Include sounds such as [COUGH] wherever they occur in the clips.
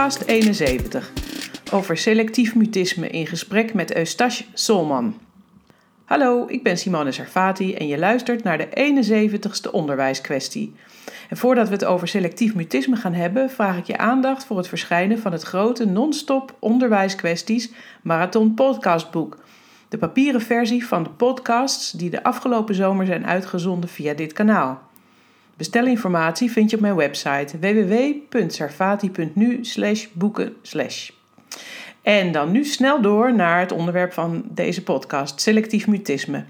podcast 71 over selectief mutisme in gesprek met Eustache Solman. Hallo, ik ben Simone Sarfati en je luistert naar de 71ste onderwijskwestie. En voordat we het over selectief mutisme gaan hebben, vraag ik je aandacht voor het verschijnen van het grote non-stop onderwijskwesties marathon podcastboek. De papieren versie van de podcasts die de afgelopen zomer zijn uitgezonden via dit kanaal. Bestelinformatie vind je op mijn website www.sarfati.nu boeken En dan nu snel door naar het onderwerp van deze podcast, selectief mutisme.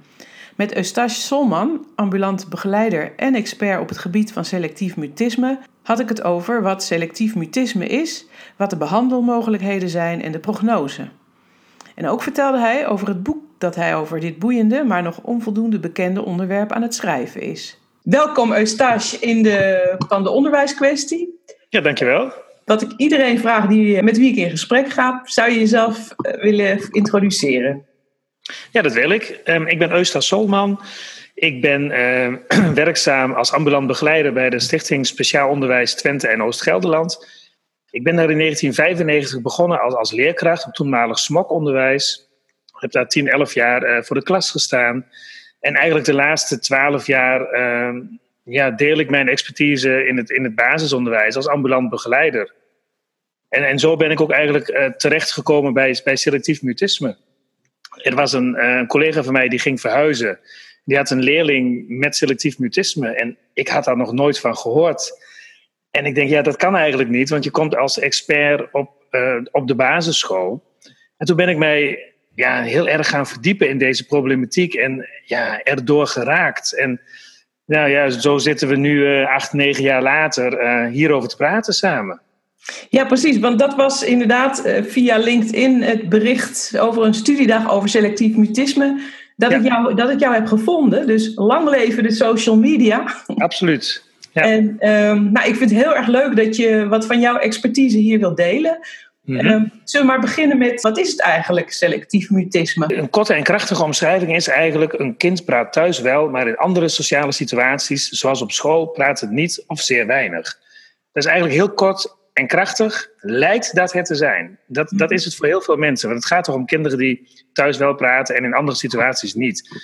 Met Eustache Solman, ambulant begeleider en expert op het gebied van selectief mutisme, had ik het over wat selectief mutisme is, wat de behandelmogelijkheden zijn en de prognose. En ook vertelde hij over het boek dat hij over dit boeiende, maar nog onvoldoende bekende onderwerp aan het schrijven is. Welkom Eustache in de, van de onderwijskwestie. Ja, dankjewel. Wat ik iedereen vraag die, met wie ik in gesprek ga, zou je jezelf eh, willen introduceren? Ja, dat wil ik. Um, ik ben Eustache Solman. Ik ben uh, [CLEARS THROAT] werkzaam als ambulant begeleider bij de Stichting Speciaal Onderwijs Twente en Oost-Gelderland. Ik ben daar in 1995 begonnen als, als leerkracht op toenmalig SMOK-onderwijs. Ik heb daar 10, 11 jaar uh, voor de klas gestaan. En eigenlijk de laatste twaalf jaar uh, ja, deel ik mijn expertise in het, in het basisonderwijs als ambulant begeleider. En, en zo ben ik ook eigenlijk uh, terechtgekomen bij, bij selectief mutisme. Er was een, uh, een collega van mij die ging verhuizen. Die had een leerling met selectief mutisme. En ik had daar nog nooit van gehoord. En ik denk, ja, dat kan eigenlijk niet, want je komt als expert op, uh, op de basisschool. En toen ben ik mij ja, heel erg gaan verdiepen in deze problematiek en ja, erdoor geraakt. En nou ja, zo zitten we nu uh, acht, negen jaar later uh, hierover te praten samen. Ja, precies. Want dat was inderdaad uh, via LinkedIn het bericht over een studiedag over selectief mutisme. Dat, ja. ik jou, dat ik jou heb gevonden. Dus lang leven de social media. Absoluut. Ja. En um, nou, ik vind het heel erg leuk dat je wat van jouw expertise hier wilt delen. Mm-hmm. Um, zullen we maar beginnen met, wat is het eigenlijk, selectief mutisme? Een korte en krachtige omschrijving is eigenlijk... een kind praat thuis wel, maar in andere sociale situaties... zoals op school, praat het niet of zeer weinig. Dat is eigenlijk heel kort en krachtig, lijkt dat het te zijn. Dat, dat is het voor heel veel mensen. Want het gaat toch om kinderen die thuis wel praten... en in andere situaties niet.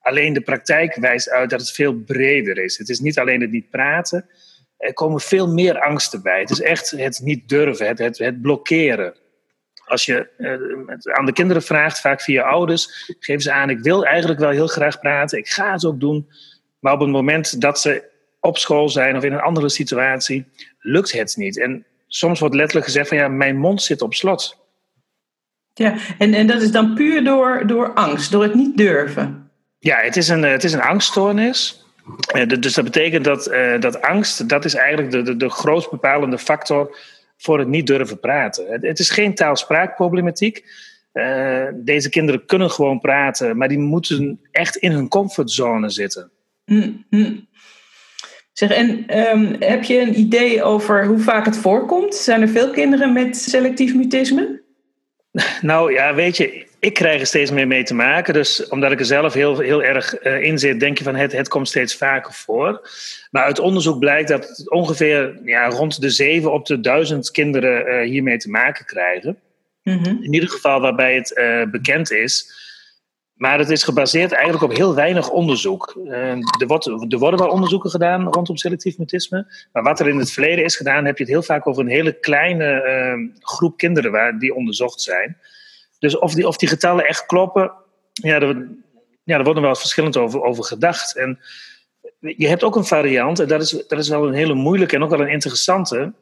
Alleen de praktijk wijst uit dat het veel breder is. Het is niet alleen het niet praten er komen veel meer angsten bij. Het is echt het niet durven, het, het, het blokkeren. Als je uh, aan de kinderen vraagt, vaak via ouders, geven ze aan: ik wil eigenlijk wel heel graag praten, ik ga het ook doen. Maar op het moment dat ze op school zijn of in een andere situatie, lukt het niet. En soms wordt letterlijk gezegd: van ja, mijn mond zit op slot. Ja, en, en dat is dan puur door, door angst, door het niet durven. Ja, het is een, het is een angststoornis. Dus dat betekent dat, uh, dat angst, dat is eigenlijk de, de, de grootst bepalende factor voor het niet durven praten. Het, het is geen taalspraakproblematiek. Uh, deze kinderen kunnen gewoon praten, maar die moeten echt in hun comfortzone zitten. Mm -hmm. Zeg, en um, heb je een idee over hoe vaak het voorkomt? Zijn er veel kinderen met selectief mutisme? [LAUGHS] Nou ja, weet je, ik krijg er steeds meer mee te maken. Dus omdat ik er zelf heel, heel erg uh, in zit, denk je van het, het komt steeds vaker voor. Maar uit onderzoek blijkt dat ongeveer ja, rond de zeven op de duizend kinderen uh, hiermee te maken krijgen. -hmm. In ieder geval waarbij het uh, bekend is. Maar het is gebaseerd eigenlijk op heel weinig onderzoek. er, wordt, er worden wel onderzoeken gedaan rondom selectief mutisme. Maar wat er in het verleden is gedaan, heb je het heel vaak over een hele kleine groep kinderen waar die onderzocht zijn. Dus of die, of die getallen echt kloppen, ja, er, ja, er wordt nog wel verschillend over, over gedacht. En je hebt ook een variant, en dat is, dat is wel een hele moeilijke en ook wel een interessante.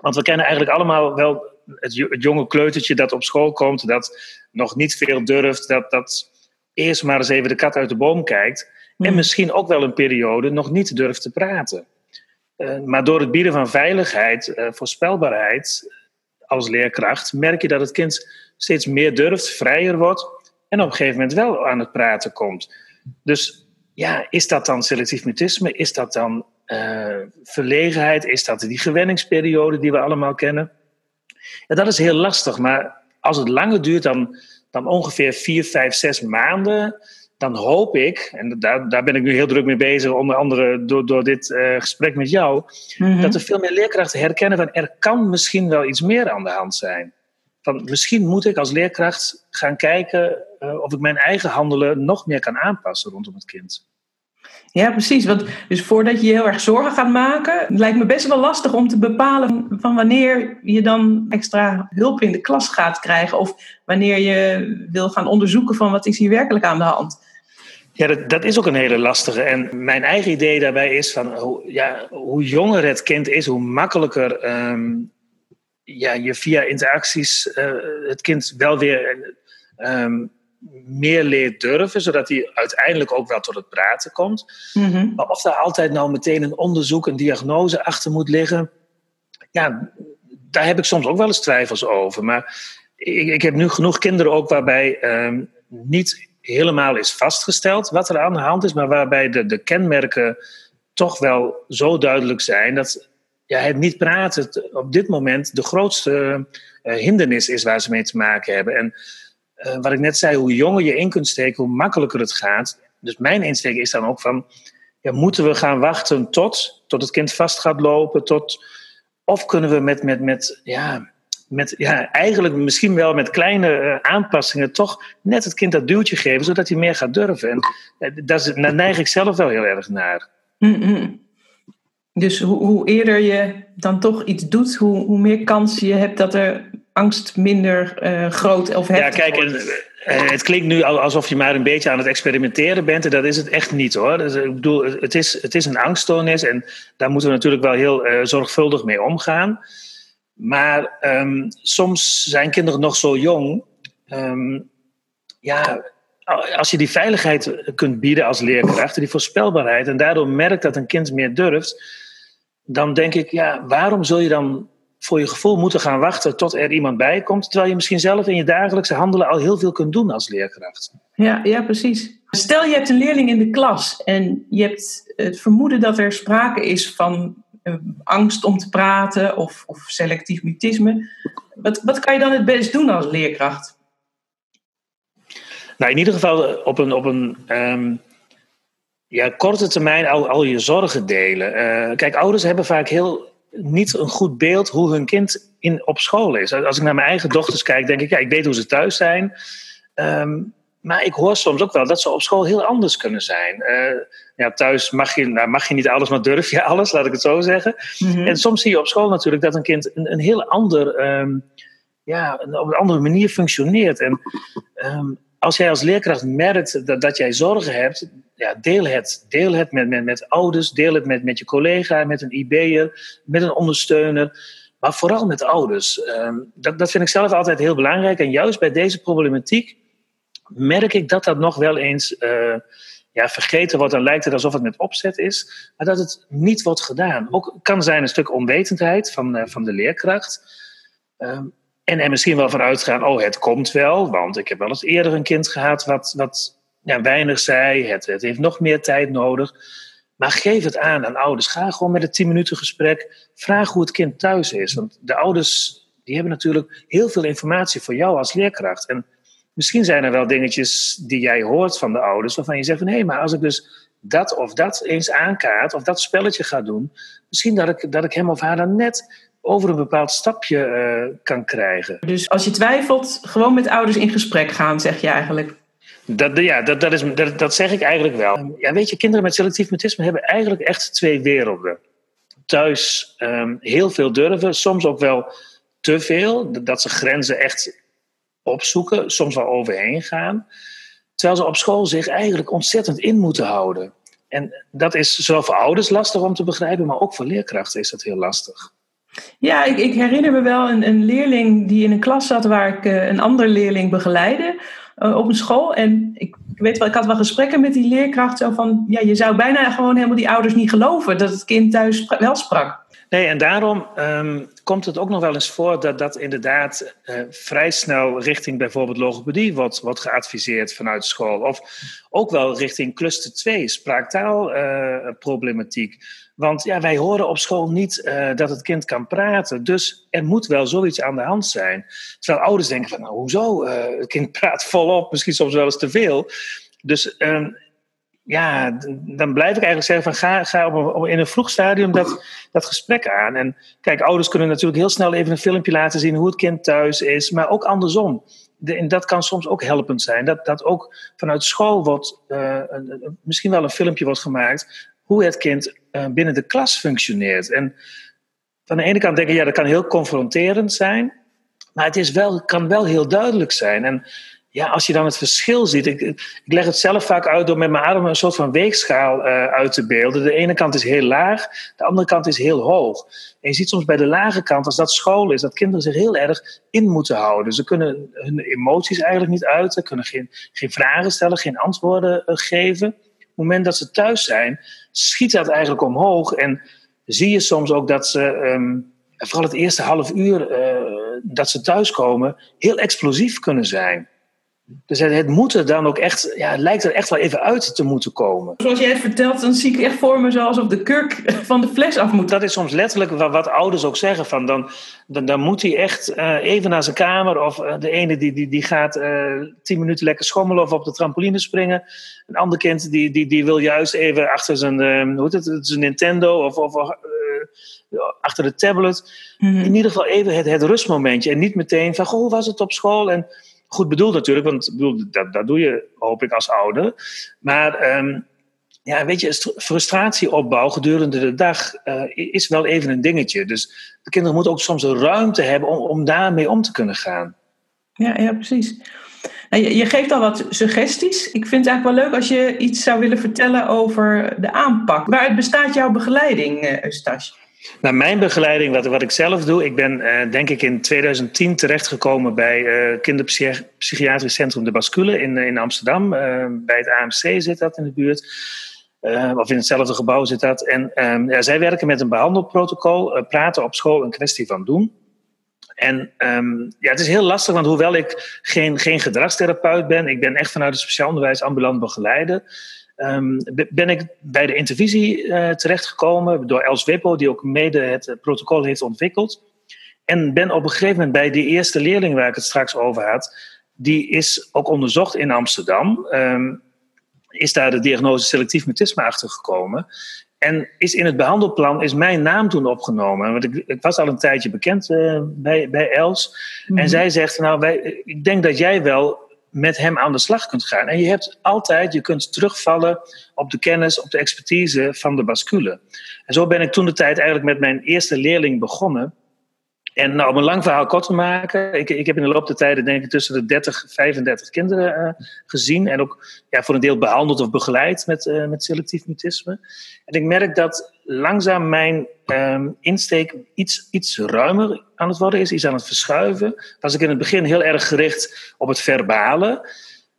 Want we kennen eigenlijk allemaal wel het, het jonge kleutertje dat op school komt, dat nog niet veel durft, dat, dat eerst maar eens even de kat uit de boom kijkt. En hmm. misschien ook wel een periode nog niet durft te praten. Uh, maar door het bieden van veiligheid, uh, voorspelbaarheid als leerkracht, merk je dat het kind steeds meer durft, vrijer wordt en op een gegeven moment wel aan het praten komt. Dus ja, is dat dan selectief mutisme? Is dat dan uh, verlegenheid? Is dat die gewenningsperiode die we allemaal kennen? Ja, dat is heel lastig, maar als het langer duurt dan, dan ongeveer vier, vijf, zes maanden, dan hoop ik, en daar, daar ben ik nu heel druk mee bezig, onder andere door, door dit uh, gesprek met jou, Mhm. dat er veel meer leerkrachten herkennen van er kan misschien wel iets meer aan de hand zijn. Van misschien moet ik als leerkracht gaan kijken uh, of ik mijn eigen handelen nog meer kan aanpassen rondom het kind. Ja, precies. Want dus voordat je je heel erg zorgen gaat maken, lijkt me best wel lastig om te bepalen van wanneer je dan extra hulp in de klas gaat krijgen. Of wanneer je wil gaan onderzoeken van wat is hier werkelijk aan de hand. Ja, dat, dat is ook een hele lastige. En mijn eigen idee daarbij is van hoe, ja, hoe jonger het kind is, hoe makkelijker um, ja, je via interacties uh, het kind wel weer um, meer leert durven, zodat hij uiteindelijk ook wel tot het praten komt. Mm-hmm. Maar of daar altijd nou meteen een onderzoek, een diagnose achter moet liggen, ja, daar heb ik soms ook wel eens twijfels over. Maar ik, ik heb nu genoeg kinderen ook waarbij um, niet helemaal is vastgesteld wat er aan de hand is, maar waarbij de, de kenmerken toch wel zo duidelijk zijn dat ja, het niet praten op dit moment de grootste uh, hindernis is waar ze mee te maken hebben. En uh, wat ik net zei, hoe jonger je in kunt steken, hoe makkelijker het gaat. Dus mijn insteek is dan ook van, ja, moeten we gaan wachten tot, tot het kind vast gaat lopen, tot, of kunnen we met, met, met, ja, met ja, eigenlijk misschien wel met kleine uh, aanpassingen toch net het kind dat duwtje geven, zodat hij meer gaat durven. En uh, daar neig ik zelf wel heel erg naar. Mm-hmm. Dus hoe, hoe, eerder je dan toch iets doet, hoe, hoe, meer kans je hebt dat er angst minder uh, groot of heftig Ja, kijk, wordt. en, het klinkt nu alsof je maar een beetje aan het experimenteren bent. En dat is het echt niet hoor. Dus, ik bedoel, het is, het is een angststoornis en daar moeten we natuurlijk wel heel uh, zorgvuldig mee omgaan. Maar um, soms zijn kinderen nog zo jong. Um, ja, als je die veiligheid kunt bieden als leerkracht, die voorspelbaarheid, en daardoor merkt dat een kind meer durft, dan denk ik, ja, waarom zul je dan voor je gevoel moeten gaan wachten tot er iemand bij komt, terwijl je misschien zelf in je dagelijkse handelen al heel veel kunt doen als leerkracht? Ja, ja, precies. Stel je hebt een leerling in de klas en je hebt het vermoeden dat er sprake is van angst om te praten of, of selectief mutisme. Wat, wat kan je dan het best doen als leerkracht? Nou, in ieder geval op een, op een um, ja, korte termijn al, al je zorgen delen. Uh, kijk, ouders hebben vaak heel niet een goed beeld hoe hun kind in, op school is. Als ik naar mijn eigen dochters kijk, denk ik, ja, ik weet hoe ze thuis zijn. Um, maar ik hoor soms ook wel dat ze op school heel anders kunnen zijn. Uh, ja, thuis mag je, nou, mag je niet alles, maar durf je alles, laat ik het zo zeggen. Mm-hmm. En soms zie je op school natuurlijk dat een kind een, een heel ander, um, ja, een, op een andere manier functioneert. En um, als jij als leerkracht merkt dat, dat jij zorgen hebt, ja, deel het. Deel het met, met, met ouders, deel het met, met je collega, met een IB'er, met een ondersteuner. Maar vooral met ouders. Um, dat, dat vind ik zelf altijd heel belangrijk. En juist bij deze problematiek merk ik dat dat nog wel eens uh, ja, vergeten wordt. Dan lijkt het alsof het met opzet is, maar dat het niet wordt gedaan. Ook kan zijn een stuk onwetendheid van, uh, van de leerkracht. Um, en er misschien wel van uitgaan, oh, het komt wel, want ik heb wel eens eerder een kind gehad wat, wat ja, weinig zei, het, het heeft nog meer tijd nodig. Maar geef het aan aan ouders. Ga gewoon met een 10 minuten gesprek. Vraag hoe het kind thuis is. Want de ouders die hebben natuurlijk heel veel informatie voor jou als leerkracht. En misschien zijn er wel dingetjes die jij hoort van de ouders, waarvan je zegt van hé, hey, maar als ik dus dat of dat eens aankaart, of dat spelletje ga doen, misschien dat ik, dat ik hem of haar dan net over een bepaald stapje uh, kan krijgen. Dus als je twijfelt, gewoon met ouders in gesprek gaan, zeg je eigenlijk. Dat, ja, dat, dat, is, dat, dat zeg ik eigenlijk wel. Ja, weet je, kinderen met selectief mutisme hebben eigenlijk echt twee werelden. Thuis um, heel veel durven, soms ook wel te veel. Dat ze grenzen echt opzoeken, soms wel overheen gaan. Terwijl ze op school zich eigenlijk ontzettend in moeten houden. En dat is zowel voor ouders lastig om te begrijpen, maar ook voor leerkrachten is dat heel lastig. Ja, ik, ik, herinner me wel een, een, leerling die in een klas zat waar ik uh, een ander leerling begeleidde uh, op een school. En ik, ik, weet wel, ik had wel gesprekken met die leerkracht zo van, ja, je zou bijna gewoon helemaal die ouders niet geloven dat het kind thuis wel sprak. Nee, en daarom um, komt het ook nog wel eens voor dat dat inderdaad uh, vrij snel richting bijvoorbeeld logopedie wordt, wordt geadviseerd vanuit school. Of ook wel richting cluster 2, spraaktaalproblematiek. Uh, Want ja, wij horen op school niet uh, dat het kind kan praten. Dus er moet wel zoiets aan de hand zijn. Terwijl ouders denken van, nou, hoezo? het kind praat volop, misschien soms wel eens te veel. Dus ehm, ja, dan blijf ik eigenlijk zeggen van ga, ga op een, in een vroeg stadium dat, dat gesprek aan. En kijk, ouders kunnen natuurlijk heel snel even een filmpje laten zien hoe het kind thuis is, maar ook andersom. De, en dat kan soms ook helpend zijn. Dat, dat ook vanuit school wordt, uh, misschien wel een filmpje wordt gemaakt hoe het kind uh, binnen de klas functioneert. En van de ene kant denk ik, ja, dat kan heel confronterend zijn, maar het is wel, kan wel heel duidelijk zijn. En ja, als je dan het verschil ziet. Ik, ik leg het zelf vaak uit door met mijn armen een soort van weegschaal uh, uit te beelden. De ene kant is heel laag, de andere kant is heel hoog. En je ziet soms bij de lage kant, als dat school is, dat kinderen zich heel erg in moeten houden. Ze kunnen hun emoties eigenlijk niet uiten, kunnen geen, geen vragen stellen, geen antwoorden uh, geven. Op het moment dat ze thuis zijn, schiet dat eigenlijk omhoog. En zie je soms ook dat ze, um, vooral het eerste half uur uh, dat ze thuiskomen, heel explosief kunnen zijn. Dus het, het moet er dan ook echt, ja, het lijkt er echt wel even uit te moeten komen. Zoals jij het vertelt, dan zie ik echt voor me zoals of de kurk [LAUGHS] van de fles af moet. Dat is soms letterlijk wat, wat ouders ook zeggen. Van dan, dan, dan moet hij echt uh, even naar zijn kamer. Of uh, de ene die, die, die gaat uh, tien minuten lekker schommelen of op de trampoline springen. Een ander kind die, die, die wil juist even achter zijn, hoe heet het, zijn Nintendo of, of achter de tablet. Mm -hmm. In ieder geval even het, het rustmomentje. En niet meteen van, goh, hoe was het op school? En goed bedoeld natuurlijk, want bedoel, dat, dat doe je, hoop ik, als ouder. Maar um, ja, weet je, frustratieopbouw gedurende de dag uh, is wel even een dingetje. Dus de kinderen moeten ook soms een ruimte hebben om, om daarmee om te kunnen gaan. Ja, ja precies. Nou, je, je, geeft al wat suggesties. Ik vind het eigenlijk wel leuk als je iets zou willen vertellen over de aanpak. Waaruit bestaat jouw begeleiding, uh, Eustache? Nou, mijn begeleiding, wat, wat ik zelf doe, ik ben uh, denk ik in 2010 terechtgekomen bij uh, Kinderpsychiatrisch Centrum de Bascule in, in Amsterdam. Bij het AMC zit dat in de buurt. of in hetzelfde gebouw zit dat. En ehm, ja, zij werken met een behandelprotocol, praten op school een kwestie van doen. En um, ja, het is heel lastig, want hoewel ik geen, geen gedragstherapeut ben, ik ben echt vanuit het speciaal onderwijs ambulant begeleider. Um, ben ik bij de intervisie uh, terechtgekomen door Els Wippo, die ook mede het protocol heeft ontwikkeld. En ben op een gegeven moment bij die eerste leerling waar ik het straks over had, die is ook onderzocht in Amsterdam. Um, is daar de diagnose selectief mutisme achter gekomen. En is in het behandelplan is mijn naam toen opgenomen. Want ik, ik was al een tijdje bekend uh, bij, bij Els. Mm -hmm. En zij zegt, nou, wij, ik denk dat jij wel met hem aan de slag kunt gaan. En je hebt altijd, je kunt terugvallen op de kennis, op de expertise van de bascule. En zo ben ik toen de tijd eigenlijk met mijn eerste leerling begonnen. En nou, om een lang verhaal kort te maken, ik, ik heb in de loop der tijden denk ik tussen de 30 35 kinderen uh, gezien. En ook ja, voor een deel behandeld of begeleid met, uh, met selectief mutisme. En ik merk dat langzaam mijn um, insteek iets, iets ruimer aan het worden is, iets aan het verschuiven. Was ik in het begin heel erg gericht op het verbale.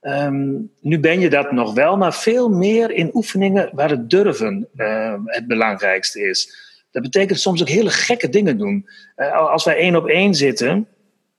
Um, nu ben je dat nog wel, maar veel meer in oefeningen waar het durven uh, het belangrijkste is. Dat betekent soms ook hele gekke dingen doen. Uh, als wij één op één zitten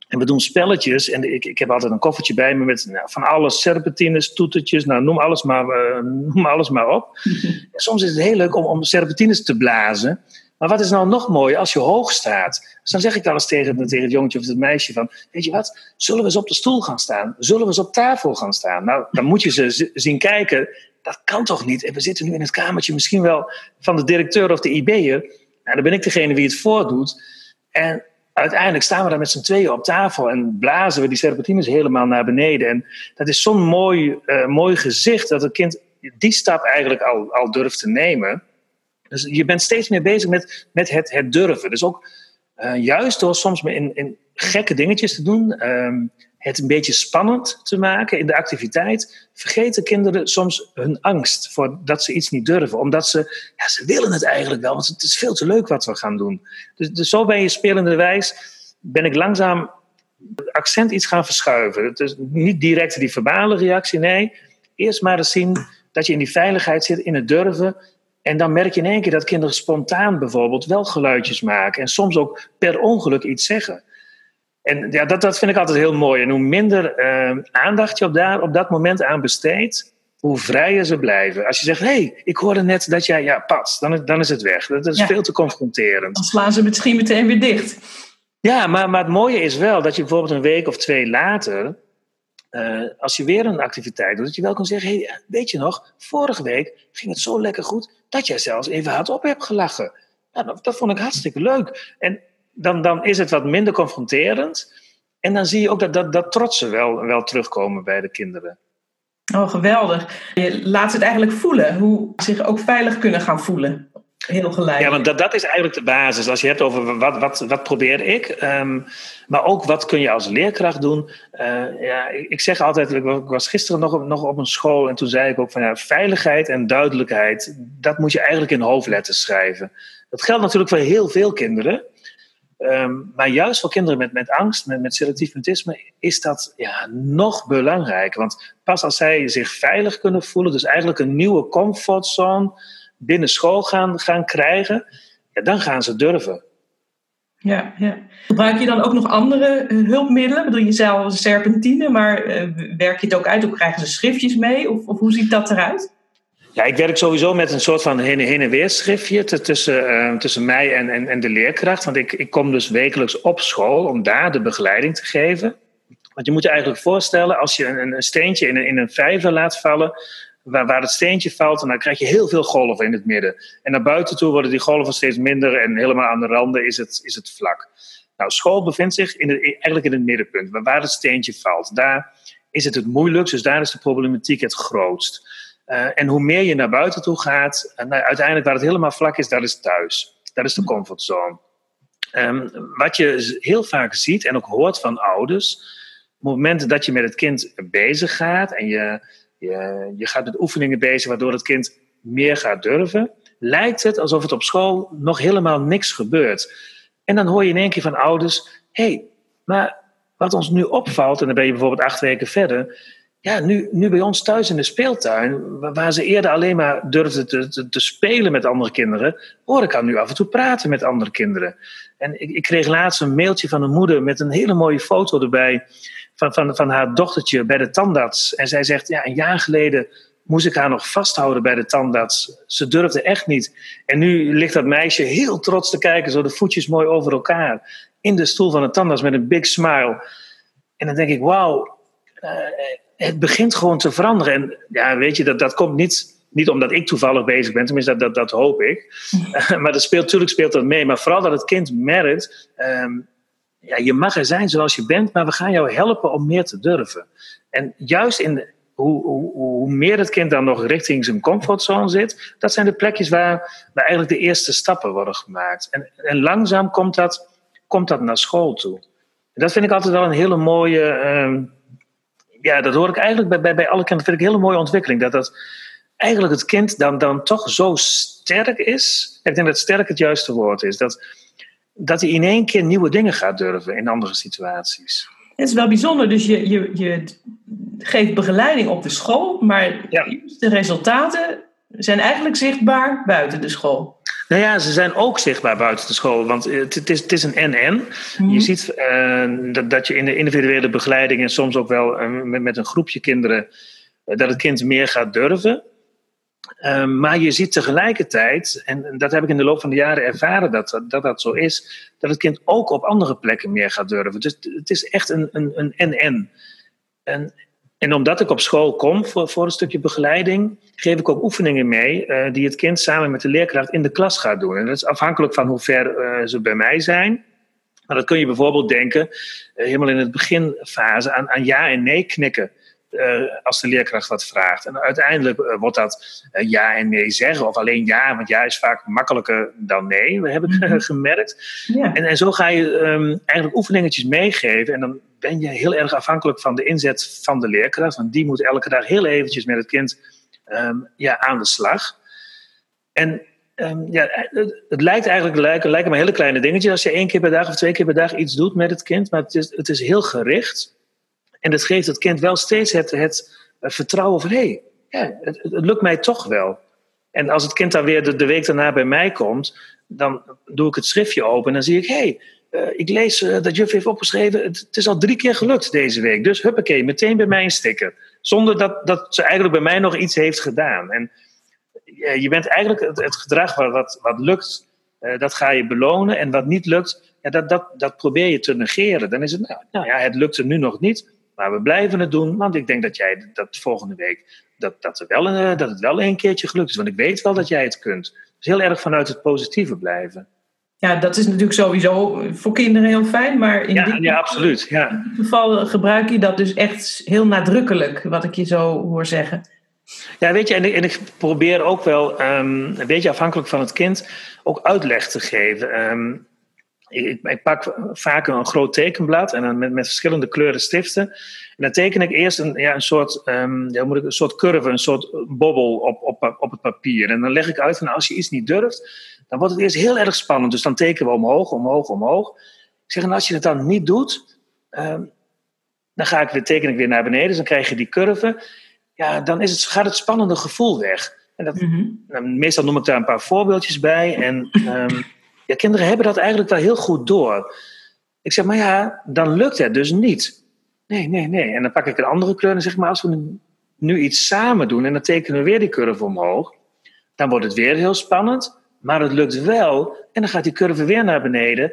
en we doen spelletjes, en ik, ik heb altijd een koffertje bij me met nou, van alles, serpentines, toetertjes, nou, noem, alles maar, uh, [LAUGHS] noem alles maar op. [LAUGHS] soms is het heel leuk om, om serpentines te blazen. Maar wat is nou nog mooier als je hoog staat? Dus dan zeg ik wel eens tegen, tegen het jongetje of het meisje van... weet je wat, zullen we eens op de stoel gaan staan? Zullen we eens op tafel gaan staan? Nou, dan moet je ze zien kijken. Dat kan toch niet? En we zitten nu in het kamertje misschien wel van de directeur of de IB'er. Nou, dan ben ik degene wie het voordoet. En uiteindelijk staan we daar met z'n tweeën op tafel... en blazen we die serpentines helemaal naar beneden. En dat is zo'n mooi, uh, mooi gezicht dat het kind die stap eigenlijk al, al durft te nemen... Dus je bent steeds meer bezig met, met het, het durven. Dus ook uh, juist door soms in, in gekke dingetjes te doen, um, het een beetje spannend te maken in de activiteit, vergeten kinderen soms hun angst voor dat ze iets niet durven. Omdat ze, ja, ze willen het eigenlijk wel, want het is veel te leuk wat we gaan doen. Dus, dus zo ben je spelende wijs, ben ik langzaam het accent iets gaan verschuiven. Het is niet direct die verbale reactie, nee. Eerst maar eens zien dat je in die veiligheid zit, in het durven. En dan merk je in één keer dat kinderen spontaan bijvoorbeeld wel geluidjes maken. En soms ook per ongeluk iets zeggen. En ja, dat, dat vind ik altijd heel mooi. En hoe minder uh, aandacht je op, daar, op dat moment aan besteedt, hoe vrijer ze blijven. Als je zegt, hé, hey, ik hoorde net dat jij, ja, pas, dan, dan is het weg. Dat is ja. veel te confronterend. Dan slaan ze misschien meteen weer dicht. Ja, maar, maar het mooie is wel dat je bijvoorbeeld een week of twee later uh, als je weer een activiteit doet, dat je wel kan zeggen: hey, weet je nog, vorige week ging het zo lekker goed dat jij zelfs even hardop hebt gelachen. Nou, dat, dat vond ik hartstikke leuk. En dan, dan is het wat minder confronterend. En dan zie je ook dat, dat, dat trotsen wel, wel terugkomen bij de kinderen. Oh, geweldig. Je laat het eigenlijk voelen, hoe ze zich ook veilig kunnen gaan voelen. Heel gelijk. Ja, want dat, dat is eigenlijk de basis. Als je hebt over wat, wat, wat probeer ik, um, maar ook wat kun je als leerkracht doen. Uh, ja, ik zeg altijd, ik was gisteren nog, nog op een school en toen zei ik ook van ja, veiligheid en duidelijkheid, dat moet je eigenlijk in hoofdletters schrijven. Dat geldt natuurlijk voor heel veel kinderen. Um, maar juist voor kinderen met, met angst, met, met selectief mutisme, is dat ja, nog belangrijker. Want pas als zij zich veilig kunnen voelen, dus eigenlijk een nieuwe comfortzone binnen school gaan, gaan krijgen, ja, dan gaan ze durven. Ja, ja. Gebruik je dan ook nog andere uh, hulpmiddelen? Bedoel je zelf serpentine, maar uh, werk je het ook uit? Of krijgen ze schriftjes mee? Of, of hoe ziet dat eruit? Ja, ik werk sowieso met een soort van heen, en weer schriftje tussen, uh, tussen mij en, en, de leerkracht. Want ik, ik kom dus wekelijks op school om daar de begeleiding te geven. Want je moet je eigenlijk voorstellen, als je een, een steentje in een, in een vijver laat vallen, waar, waar het steentje valt, en dan krijg je heel veel golven in het midden. En naar buiten toe worden die golven steeds minder en helemaal aan de randen is het, is het vlak. Nou, school bevindt zich in eigenlijk in het middenpunt, waar het steentje valt. Daar is het het moeilijkst, dus daar is de problematiek het grootst. Uh, en hoe meer je naar buiten toe gaat, en nou, uiteindelijk waar het helemaal vlak is, dat is thuis. Dat is de comfortzone. Um, wat je heel vaak ziet en ook hoort van ouders, op het moment dat je met het kind bezig gaat en je, je, je gaat met oefeningen bezig waardoor het kind meer gaat durven, lijkt het alsof het op school nog helemaal niks gebeurt. En dan hoor je in één keer van ouders: hé, hey, maar wat ons nu opvalt, en dan ben je bijvoorbeeld acht weken verder, ja, nu, nu bij ons thuis in de speeltuin, waar ze eerder alleen maar durfden te, te, te spelen met andere kinderen, hoor ik aan nu af en toe praten met andere kinderen. En ik, ik, kreeg laatst een mailtje van een moeder met een hele mooie foto erbij van, van, van haar dochtertje bij de tandarts. En zij zegt, ja, een jaar geleden moest ik haar nog vasthouden bij de tandarts. Ze durfde echt niet. En nu ligt dat meisje heel trots te kijken, zo de voetjes mooi over elkaar, in de stoel van de tandarts met een big smile. En dan denk ik, wauw, uh, het begint gewoon te veranderen. En ja, weet je, dat, dat komt niet, niet omdat ik toevallig bezig ben, tenminste, dat, dat, dat hoop ik. [LAUGHS] maar dat speelt, natuurlijk speelt dat mee. Maar vooral dat het kind merkt, um, ja, je mag er zijn zoals je bent, maar we gaan jou helpen om meer te durven. En juist in hoe, hoe, hoe, meer het kind dan nog richting zijn comfortzone zit, dat zijn de plekjes waar, waar eigenlijk de eerste stappen worden gemaakt. En, en langzaam komt dat, komt dat naar school toe. En dat vind ik altijd wel een hele mooie. Um, ja, dat hoor ik eigenlijk bij, bij, bij alle kinderen. vind ik een hele mooie ontwikkeling. Dat, dat eigenlijk het kind dan, dan toch zo sterk is. Ik denk dat sterk het juiste woord is. Dat, dat hij in één keer nieuwe dingen gaat durven in andere situaties. Het is wel bijzonder. Dus je, je, je geeft begeleiding op de school, maar ja. de resultaten zijn eigenlijk zichtbaar buiten de school. Nou ja, ze zijn ook zichtbaar buiten de school. Want het, is, het is een NN. Mm. Je ziet uh, dat, dat je in de individuele begeleiding en soms ook wel uh, met, met, een groepje kinderen, uh, dat het kind meer gaat durven. Ehm, maar je ziet tegelijkertijd, en dat heb ik in de loop van de jaren ervaren dat dat, dat zo is, dat het kind ook op andere plekken meer gaat durven. Dus het is echt een, een, een NN. En en omdat ik op school kom voor, voor een stukje begeleiding, geef ik ook oefeningen mee uh, die het kind samen met de leerkracht in de klas gaat doen. En dat is afhankelijk van hoe ver uh, ze bij mij zijn. Maar dat kun je bijvoorbeeld denken, uh, helemaal in het beginfase, aan, aan ja en nee knikken. Als de leerkracht wat vraagt. En uiteindelijk wordt dat ja en nee zeggen, of alleen ja, want ja is vaak makkelijker dan nee. We hebben het mhm. [LAUGHS] gemerkt. Ja. En, en zo ga je um, eigenlijk oefeningetjes meegeven. En dan ben je heel erg afhankelijk van de inzet van de leerkracht. Want die moet elke dag heel eventjes met het kind um, ja, aan de slag. En um, ja, het, het, lijkt eigenlijk lijken, lijken maar hele kleine dingetjes als je één keer per dag of twee keer per dag iets doet met het kind. Maar het is, het is heel gericht. En het geeft het kind wel steeds het, het vertrouwen van hé, hey, ja, het, het, lukt mij toch wel. En als het kind dan weer de, de week daarna bij mij komt, dan doe ik het schriftje open en dan zie ik, hé, hey, uh, ik lees uh, dat juf heeft opgeschreven, het, het, is al drie keer gelukt deze week. Dus huppakee, meteen bij mij een sticker. Zonder dat, dat ze eigenlijk bij mij nog iets heeft gedaan. En uh, je bent eigenlijk het, het gedrag wat, wat, wat lukt, dat ga je belonen. En wat niet lukt, ja, dat, dat, dat probeer je te negeren. Dan is het, nou, nou ja, het lukte nu nog niet. Maar we blijven het doen, want ik denk dat jij dat volgende week dat, dat, er wel een, dat het wel een keertje gelukt is. Want ik weet wel dat jij het kunt. Dus heel erg vanuit het positieve blijven. Ja, dat is natuurlijk sowieso voor kinderen heel fijn, maar in, ja, dit, ja, absoluut, ja. in dit geval gebruik je dat dus echt heel nadrukkelijk, wat ik je zo hoor zeggen. Ja, weet je, en ik, en ik probeer ook wel, um, een beetje afhankelijk van het kind, ook uitleg te geven. Um, ik, ik, pak vaak een groot tekenblad en dan met, met verschillende kleuren stiften. En dan teken ik eerst een, ja, een, soort, um, ja, moet ik, een soort curve, een soort bobbel op, op, op het papier. En dan leg ik uit van als je iets niet durft, dan wordt het eerst heel erg spannend. Dus dan tekenen we omhoog, omhoog, omhoog. Ik zeg, en als je het dan niet doet, um, dan ga ik weer, teken ik weer naar beneden. Dus dan krijg je die curve. Ja, dan is het, gaat het spannende gevoel weg. En dat, mm -hmm. nou, meestal noem ik daar een paar voorbeeldjes bij. En um, ja, kinderen hebben dat eigenlijk wel heel goed door. Ik zeg, maar ja, dan lukt het dus niet. Nee, nee, nee. En dan pak ik een andere kleur en zeg maar, als we nu iets samen doen en dan tekenen we weer die curve omhoog, dan wordt het weer heel spannend, maar het lukt wel en dan gaat die curve weer naar beneden.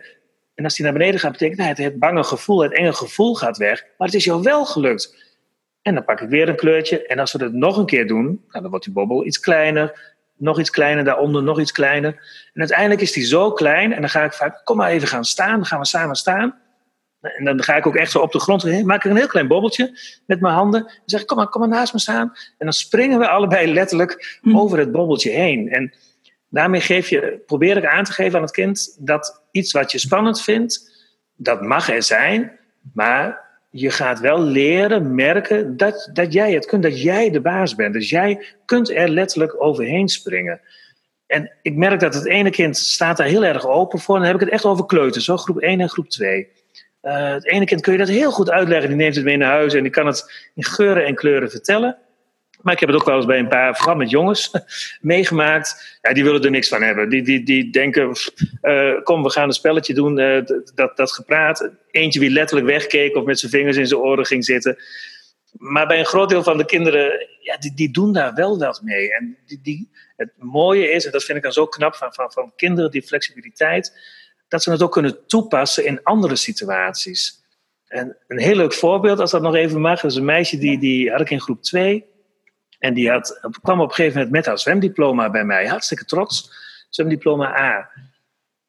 En als die naar beneden gaat, betekent dat het, bange gevoel, het enge gevoel gaat weg, maar het is jou wel gelukt. En dan pak ik weer een kleurtje en als we het nog een keer doen, nou, dan wordt die bobbel iets kleiner, nog iets kleiner, daaronder nog iets kleiner. En uiteindelijk is die zo klein en dan ga ik vaak, kom maar even gaan staan, dan gaan we samen staan. En dan ga ik ook echt zo op de grond, maak ik een heel klein bobbeltje met mijn handen. Dan zeg ik, kom maar, kom maar naast me staan. En dan springen we allebei letterlijk hm. over het bobbeltje heen. En daarmee geef je, probeer ik aan te geven aan het kind dat iets wat je spannend vindt, dat mag er zijn, maar je gaat wel leren, merken dat, dat jij het kunt, dat jij de baas bent. Dus jij kunt er letterlijk overheen springen. En ik merk dat het ene kind staat daar heel erg open voor. En dan heb ik het echt over kleuters, zo groep 1 en groep 2. Uh, het ene kind kun je dat heel goed uitleggen. Die neemt het mee naar huis en die kan het in geuren en kleuren vertellen. Maar ik heb het ook wel eens bij een paar, vooral met jongens, [LAUGHS] meegemaakt. Ja, die willen er niks van hebben. Die, die, die denken, uh, kom, we gaan een spelletje doen, uh, dat, dat gepraat. Eentje wie letterlijk wegkeek of met zijn vingers in zijn oren ging zitten. Maar bij een groot deel van de kinderen, ja, die, die doen daar wel wat mee. En die, die, het mooie is, en dat vind ik dan zo knap van, van, van kinderen, die flexibiliteit, dat ze het ook kunnen toepassen in andere situaties. En een heel leuk voorbeeld, als dat nog even mag, is een meisje die, die had ik in groep 2. En die had, kwam op een gegeven moment met haar zwemdiploma bij mij. Hartstikke trots. Zwemdiploma A.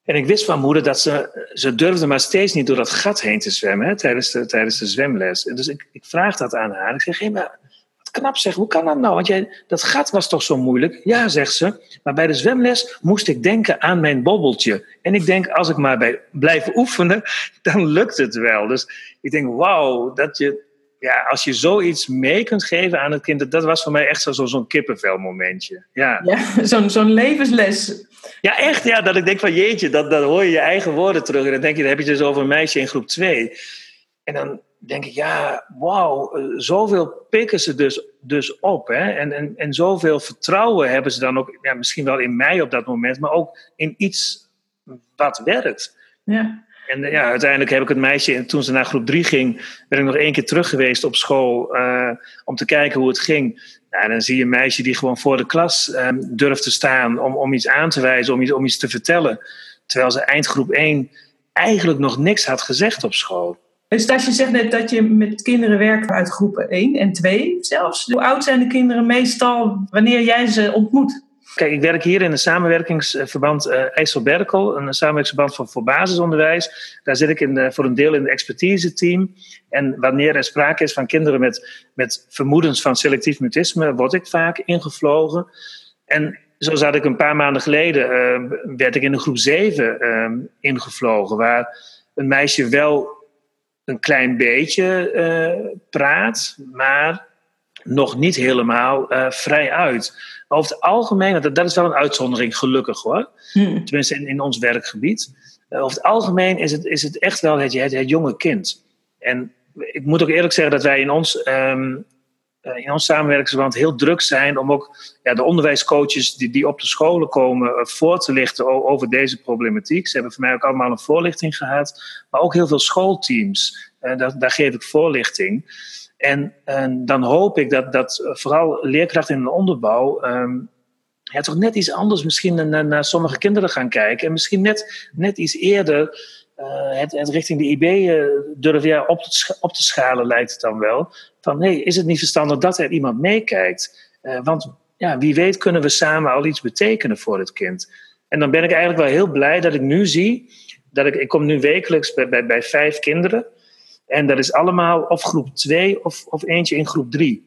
En ik wist van moeder dat ze, ze durfde maar steeds niet door dat gat heen te zwemmen hè, tijdens, de, tijdens de zwemles. Dus ik, ik vraag dat aan haar. Ik zeg, maar wat knap zeg, hoe kan dat nou? Want jij, dat gat was toch zo moeilijk? Ja, zegt ze. Maar bij de zwemles moest ik denken aan mijn bobbeltje. En ik denk, als ik maar bij, blijf oefenen, [LAUGHS] dan lukt het wel. Dus ik denk, wauw, dat je ja, als je zoiets mee kunt geven aan het kind, dat was voor mij echt zo'n zo kippenvelmomentje. Ja, ja [LAUGHS] zo'n zo'n levensles. Ja, echt. Ja, dat ik denk van jeetje, dat, dat hoor je je eigen woorden terug. En dan denk je, dan heb je het dus over een meisje in groep 2. En dan denk ik, ja, wauw, eh, zoveel pikken ze dus, dus op. Hè? En, en, en zoveel vertrouwen hebben ze dan ook, ja, misschien wel in mij op dat moment, maar ook in iets wat werkt. Ja. En ja, uiteindelijk heb ik het meisje, toen ze naar groep 3 ging, ben ik nog één keer terug geweest op school uh, om te kijken hoe het ging. En dan zie je een meisje die gewoon voor de klas um, durft te staan om, om iets aan te wijzen, om iets, om iets te vertellen. Terwijl ze eindgroep 1 eigenlijk nog niks had gezegd op school. Dus je zegt net dat je met kinderen werkt uit groepen 1 en 2 zelfs. Hoe oud zijn de kinderen meestal wanneer jij ze ontmoet? Kijk, ik werk hier in een samenwerkingsverband uh, IJsselberkel, een samenwerkingsverband voor, voor basisonderwijs. Daar zit ik in voor een deel in het expertise-team. En wanneer er sprake is van kinderen met, met vermoedens van selectief mutisme, word ik vaak ingevlogen. En zo zat ik een paar maanden geleden, uh, werd ik in de groep 7 uh, ehm, ingevlogen, waar een meisje wel een klein beetje uh, praat, maar nog niet helemaal uh, vrij uit. over het algemeen, dat, dat is wel een uitzondering, gelukkig hoor. Hmm. Tenminste in, in ons werkgebied. Uh, over het algemeen is het, is het echt wel het, het, het, jonge kind. En ik moet ook eerlijk zeggen dat wij in ons, um, in ons samenwerkingsverband heel druk zijn om ook ja, de onderwijscoaches die, die op de scholen komen voor te lichten over deze problematiek. Ze hebben voor mij ook allemaal een voorlichting gehad, maar ook heel veel schoolteams. daar, daar geef ik voorlichting. En, en dan hoop ik dat, dat vooral leerkrachten in de onderbouw um, ja, toch net iets anders misschien naar, naar sommige kinderen gaan kijken. En misschien net, net iets eerder het, het, richting de IB durf ja, op, te, op te schalen, lijkt het dan wel. Van hey, is het niet verstandig dat er iemand meekijkt? want ja, wie weet kunnen we samen al iets betekenen voor het kind. En dan ben ik eigenlijk wel heel blij dat ik nu zie dat ik, ik kom nu wekelijks bij, bij, bij vijf kinderen. En dat is allemaal of groep 2 of, of eentje in groep 3.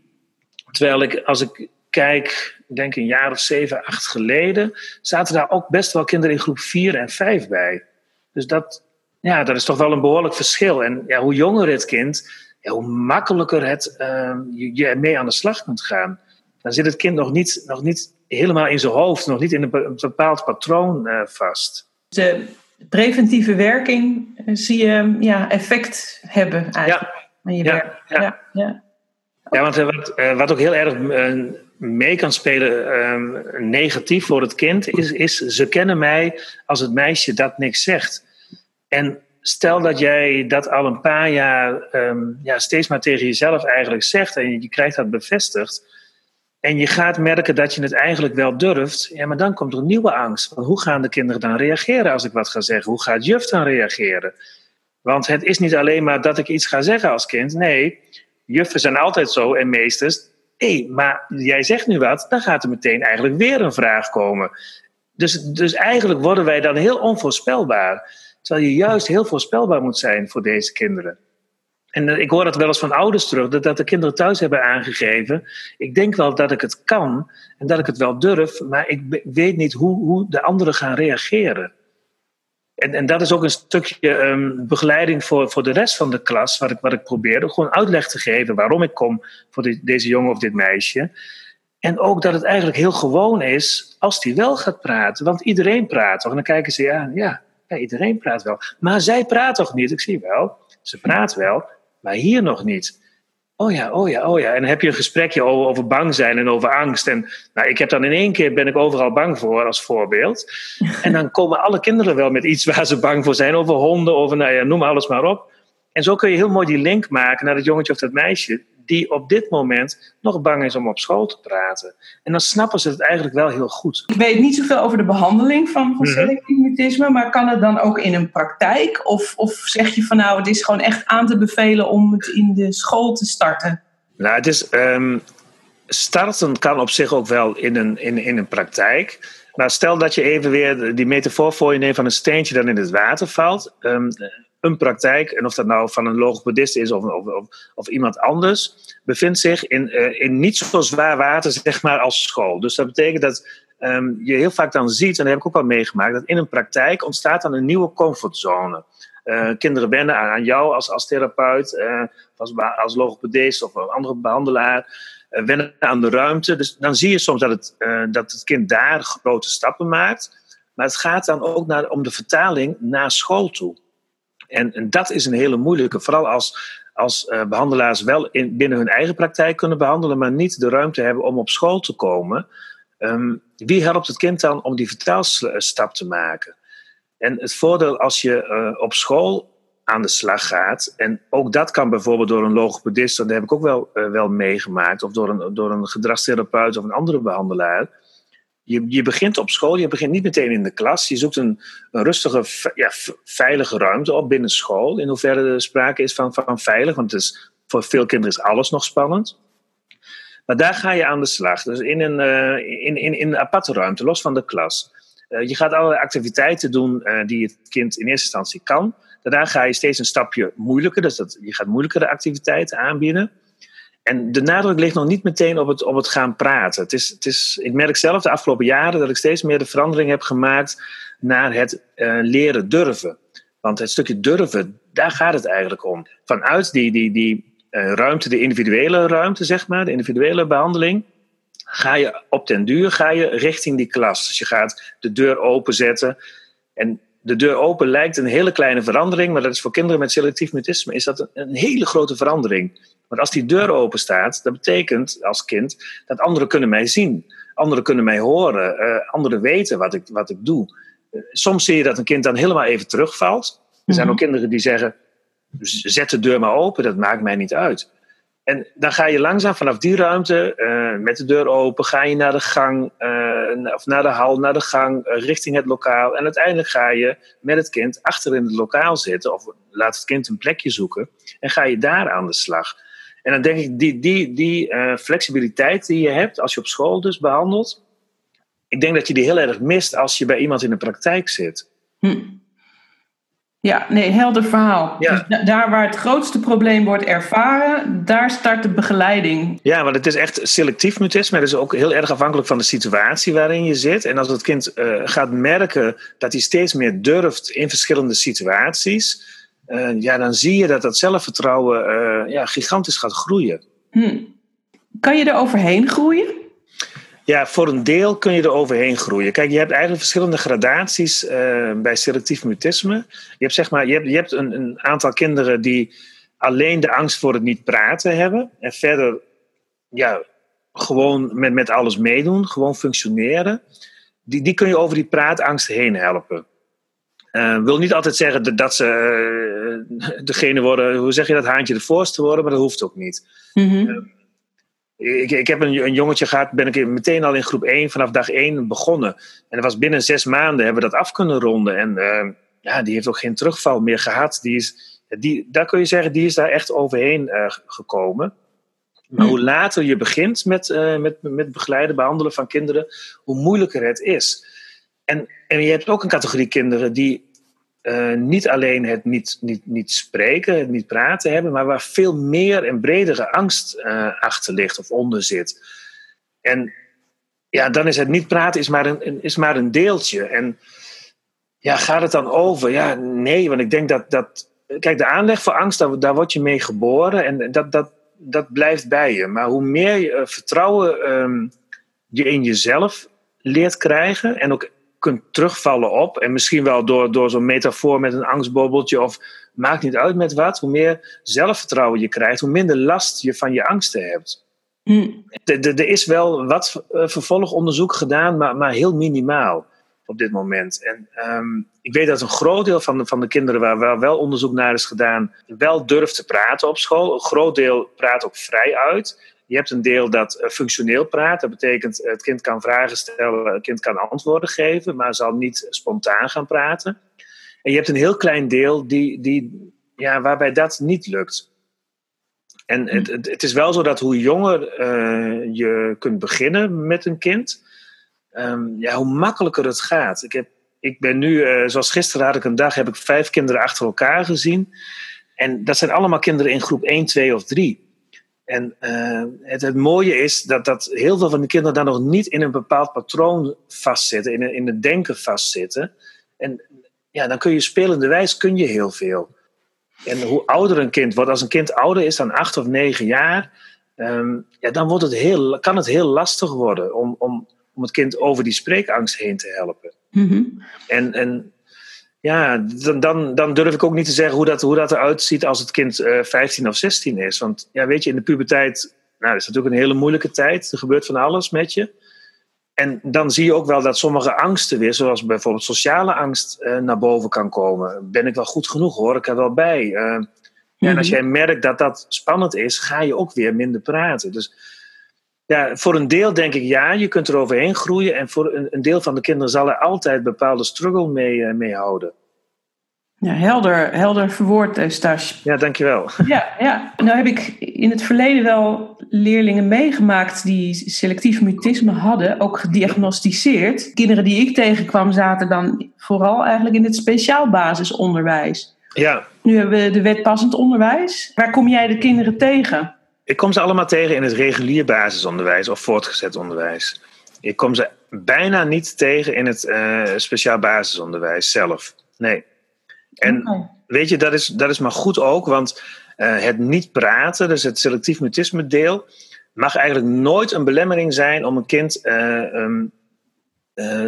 Terwijl ik, als ik kijk, ik denk een jaar of zeven, acht geleden, zaten daar ook best wel kinderen in groep 4 en 5 bij. Dus dat, ja, dat is toch wel een behoorlijk verschil. En ja, hoe jonger het kind, hoe makkelijker het, uh, je, mee aan de slag kunt gaan. Dan zit het kind nog niet, nog niet helemaal in zijn hoofd, nog niet in een bepaald patroon uh, vast. Preventieve werking eh, zie je ja, effect hebben eigenlijk ja. je ja, werk. Ja, ja. ja. ja want wat, wat ook heel erg mee kan spelen ehm, negatief voor het kind, is, is ze kennen mij als het meisje dat niks zegt. En stel dat jij dat al een paar jaar ehm, ja, steeds maar tegen jezelf eigenlijk zegt en je krijgt dat bevestigd. En je gaat merken dat je het eigenlijk wel durft. Ja, maar dan komt er een nieuwe angst. Hoe gaan de kinderen dan reageren als ik wat ga zeggen? Hoe gaat juf dan reageren? Want het is niet alleen maar dat ik iets ga zeggen als kind. Nee, juffen zijn altijd zo en meesters hé, hey, maar jij zegt nu wat, dan gaat er meteen eigenlijk weer een vraag komen. Dus, dus eigenlijk worden wij dan heel onvoorspelbaar. Terwijl je juist heel voorspelbaar moet zijn voor deze kinderen. En eh, ik hoor dat wel eens van ouders terug, dat, de kinderen thuis hebben aangegeven. Ik denk wel dat ik het kan en dat ik het wel durf, maar ik weet niet hoe, hoe de anderen gaan reageren. En, en dat is ook een stukje um, begeleiding voor, voor de rest van de klas, wat ik, wat ik probeerde. Gewoon uitleg te geven waarom ik kom voor deze jongen of dit meisje. En ook dat het eigenlijk heel gewoon is als die wel gaat praten. Want iedereen praat toch? En dan kijken ze, ja, ja, ja iedereen praat wel. Maar zij praat toch niet? Ik zie wel, ze praat wel, maar hier nog niet. Oh ja, oh ja, oh ja. En dan heb je een gesprekje over, over bang zijn en over angst. En nou, ik heb dan in één keer ben ik overal bang voor als voorbeeld. [LAUGHS] En dan komen alle kinderen wel met iets waar ze bang voor zijn. Over honden, over nou ja, noem alles maar op. En zo kun je heel mooi die link maken naar dat jongetje of dat meisje. Die op dit moment nog bang is om op school te praten. En dan snappen ze het eigenlijk wel heel goed. Ik weet niet zoveel over de behandeling van, van mhm. selectief mutisme. Maar kan het dan ook in een praktijk? Of, of zeg je van nou, het is gewoon echt aan te bevelen om het in de school te starten? Nou, het is. Um, starten kan op zich ook wel in een, in, in een praktijk. Maar stel dat je even weer die metafoor voor je neemt van een steentje dat in het water valt. Um, een praktijk, en of dat nou van een logopedist is of, of, of, of iemand anders, bevindt zich in, uh, in niet zo zwaar water zeg maar, als school. Dus dat betekent dat um, je heel vaak dan ziet, en dat heb ik ook al meegemaakt, dat in een praktijk ontstaat dan een nieuwe comfortzone. Uh, kinderen wennen aan, jou als, als therapeut, uh, als, als logopedist of een andere behandelaar, wennen aan de ruimte. Dus dan zie je soms dat het, dat het kind daar grote stappen maakt. Maar het gaat dan ook naar, om de vertaling naar school toe. En, en dat is een hele moeilijke, vooral als, als uh, behandelaars wel in, binnen hun eigen praktijk kunnen behandelen, maar niet de ruimte hebben om op school te komen. Um, wie helpt het kind dan om die vertaalstap te maken? En het voordeel als je uh, op school aan de slag gaat, en ook dat kan bijvoorbeeld door een logopedist, dat heb ik ook wel, uh, wel meegemaakt, of door een, door een gedragstherapeut of een andere behandelaar je, je begint op school, je begint niet meteen in de klas. Je zoekt een, een rustige, ja, veilige ruimte op binnen school. In hoeverre er sprake is van, van veilig, want het voor veel kinderen is alles nog spannend. Maar daar ga je aan de slag. Dus in een, uh, in, in, in een aparte ruimte, los van de klas. Uh, je gaat allerlei activiteiten doen uh, die het kind in eerste instantie kan. Daarna ga je steeds een stapje moeilijker. Dus dat, je gaat moeilijkere activiteiten aanbieden. En de nadruk ligt nog niet meteen op het, op het gaan praten. Het is, het is, ik merk zelf de afgelopen jaren dat ik steeds meer de verandering heb gemaakt naar het uh, leren durven. Want het stukje durven, daar gaat het eigenlijk om. Vanuit die, die, die uh, ruimte, de individuele ruimte, zeg maar, de individuele behandeling, ga je op den duur ga je richting die klas. Dus je gaat de deur openzetten. En de deur open lijkt een hele kleine verandering, maar dat is voor kinderen met selectief mutisme is dat een hele grote verandering. Want als die deur open staat, dat betekent als kind dat anderen kunnen mij zien. Anderen kunnen mij horen. Uh, anderen weten wat ik, wat ik doe. Uh, soms zie je dat een kind dan helemaal even terugvalt. Er zijn ook mhm. kinderen die zeggen, zet de deur maar open, dat maakt mij niet uit. En dan ga je langzaam vanaf die ruimte, uh, met de deur open, ga je naar de gang, of naar de hal, naar de gang, richting het lokaal. En uiteindelijk ga je met het kind achter in het lokaal zitten. Of laat het kind een plekje zoeken. En ga je daar aan de slag. En dan denk ik, die, die, die flexibiliteit die je hebt als je op school dus behandelt. Ik denk dat je die heel erg mist als je bij iemand in de praktijk zit. Hm. Ja, nee, helder verhaal. Dus daar waar het grootste probleem wordt ervaren, daar start de begeleiding. Ja, want het is echt selectief mutisme. Het is ook heel erg afhankelijk van de situatie waarin je zit. En als het kind uh, gaat merken dat hij steeds meer durft in verschillende situaties, uh, ja, dan zie je dat dat zelfvertrouwen uh, ja, gigantisch gaat groeien. Hm. Kan je er overheen groeien? Ja, voor een deel kun je er overheen groeien. Kijk, je hebt eigenlijk verschillende gradaties uh, bij selectief mutisme. Je hebt, zeg maar, je hebt, je hebt een, een, aantal kinderen die alleen de angst voor het niet praten hebben. En verder ja, gewoon met, met alles meedoen, gewoon functioneren. Die, die kun je over die praatangst heen helpen. Uh, wil niet altijd zeggen dat, dat ze uh, degene worden, hoe zeg je dat, haantje de voorste worden, maar dat hoeft ook niet. Mm ik, ik heb een, een, jongetje gehad, ben ik meteen al in groep 1 vanaf dag 1 begonnen. En dat was binnen zes maanden hebben we dat af kunnen ronden. En uh, ja, die heeft ook geen terugval meer gehad. Die is, die, daar kun je zeggen, die is daar echt overheen gekomen. Maar hoe later je begint met, met, met begeleiden, behandelen van kinderen, hoe moeilijker het is. En, je hebt ook een categorie kinderen die uh, niet alleen het niet, niet, niet spreken, het niet praten hebben, maar waar veel meer en bredere angst uh, achter ligt of onder zit. En ja, dan is het niet praten is maar een, is maar een deeltje. En ja, gaat het dan over? Ja, nee, want ik denk dat. dat kijk, de aanleg voor angst, daar, daar word je mee geboren en dat, dat, dat blijft bij je. Maar hoe meer je, uh, vertrouwen um, je in jezelf leert krijgen en ook kunt terugvallen op. En misschien wel door, door zo'n metafoor met een angstbobbeltje of maakt niet uit met wat. Hoe meer zelfvertrouwen je krijgt, hoe minder last je van je angsten hebt. Mm. Er is wel wat eh, vervolgonderzoek gedaan, maar, maar heel minimaal op dit moment. En um, ik weet dat een groot deel van de, van de kinderen waar wel, wel onderzoek naar is gedaan, wel durft te praten op school. Een groot deel praat ook vrij uit. Je hebt een deel dat eh, functioneel praat. Dat betekent het kind kan vragen stellen, het kind kan antwoorden geven, maar zal niet spontaan gaan praten. En je hebt een heel klein deel die, die, ja, waarbij dat niet lukt. En het, het, is wel zo dat hoe jonger uh, je kunt beginnen met een kind, um, ja, hoe makkelijker het gaat. Ik, heb, ik ben nu, zoals gisteren had ik een dag, heb ik vijf kinderen achter elkaar gezien. En dat zijn allemaal kinderen in groep 1, 2 of 3. En uh, het, het, mooie is dat, dat heel veel van de kinderen daar nog niet in een bepaald patroon vastzitten, in, in het denken vastzitten. En ja, dan kun je spelende wijs kun je heel veel. En hoe ouder een kind wordt, als een kind ouder is dan acht of negen jaar, um, ja, dan wordt het heel, kan het heel lastig worden om, om, om het kind over die spreekangst heen te helpen. Mm -hmm. En, en ja, dan, dan, dan, durf ik ook niet te zeggen hoe dat, hoe dat eruit ziet als het kind uh, eh, 15 of 16 is. Want ja, weet je, in de puberteit, nou, dat is natuurlijk een hele moeilijke tijd. Er gebeurt van alles met je. En dan zie je ook wel dat sommige angsten weer, zoals bijvoorbeeld sociale angst, uh, naar boven kan komen. Ben ik wel goed genoeg? Hoor ik er wel bij? Uh, ja, en als mhm. jij merkt dat dat spannend is, ga je ook weer minder praten. Dus ja, voor een deel denk ik ja, je kunt er overheen groeien. En voor een, een deel van de kinderen zal er altijd bepaalde struggle mee, uh, mee houden. Ja, helder, helder verwoord, uh, Stas. Ja, dankjewel. [LAUGHS] Ja, ja, nou heb ik in het verleden wel leerlingen meegemaakt die selectief mutisme hadden, ook gediagnosticeerd. Kinderen die ik tegenkwam zaten dan vooral eigenlijk in het speciaal basisonderwijs. Ja. Nu hebben we de wet passend onderwijs. Waar kom jij de kinderen tegen? Ik kom ze allemaal tegen in het regulier basisonderwijs of voortgezet onderwijs. Ik kom ze bijna niet tegen in het uh, speciaal basisonderwijs zelf. Nee. En weet je, dat is, dat is maar goed ook, want uh, het niet praten, dus het selectief mutisme deel, mag eigenlijk nooit een belemmering zijn om een kind uh, um,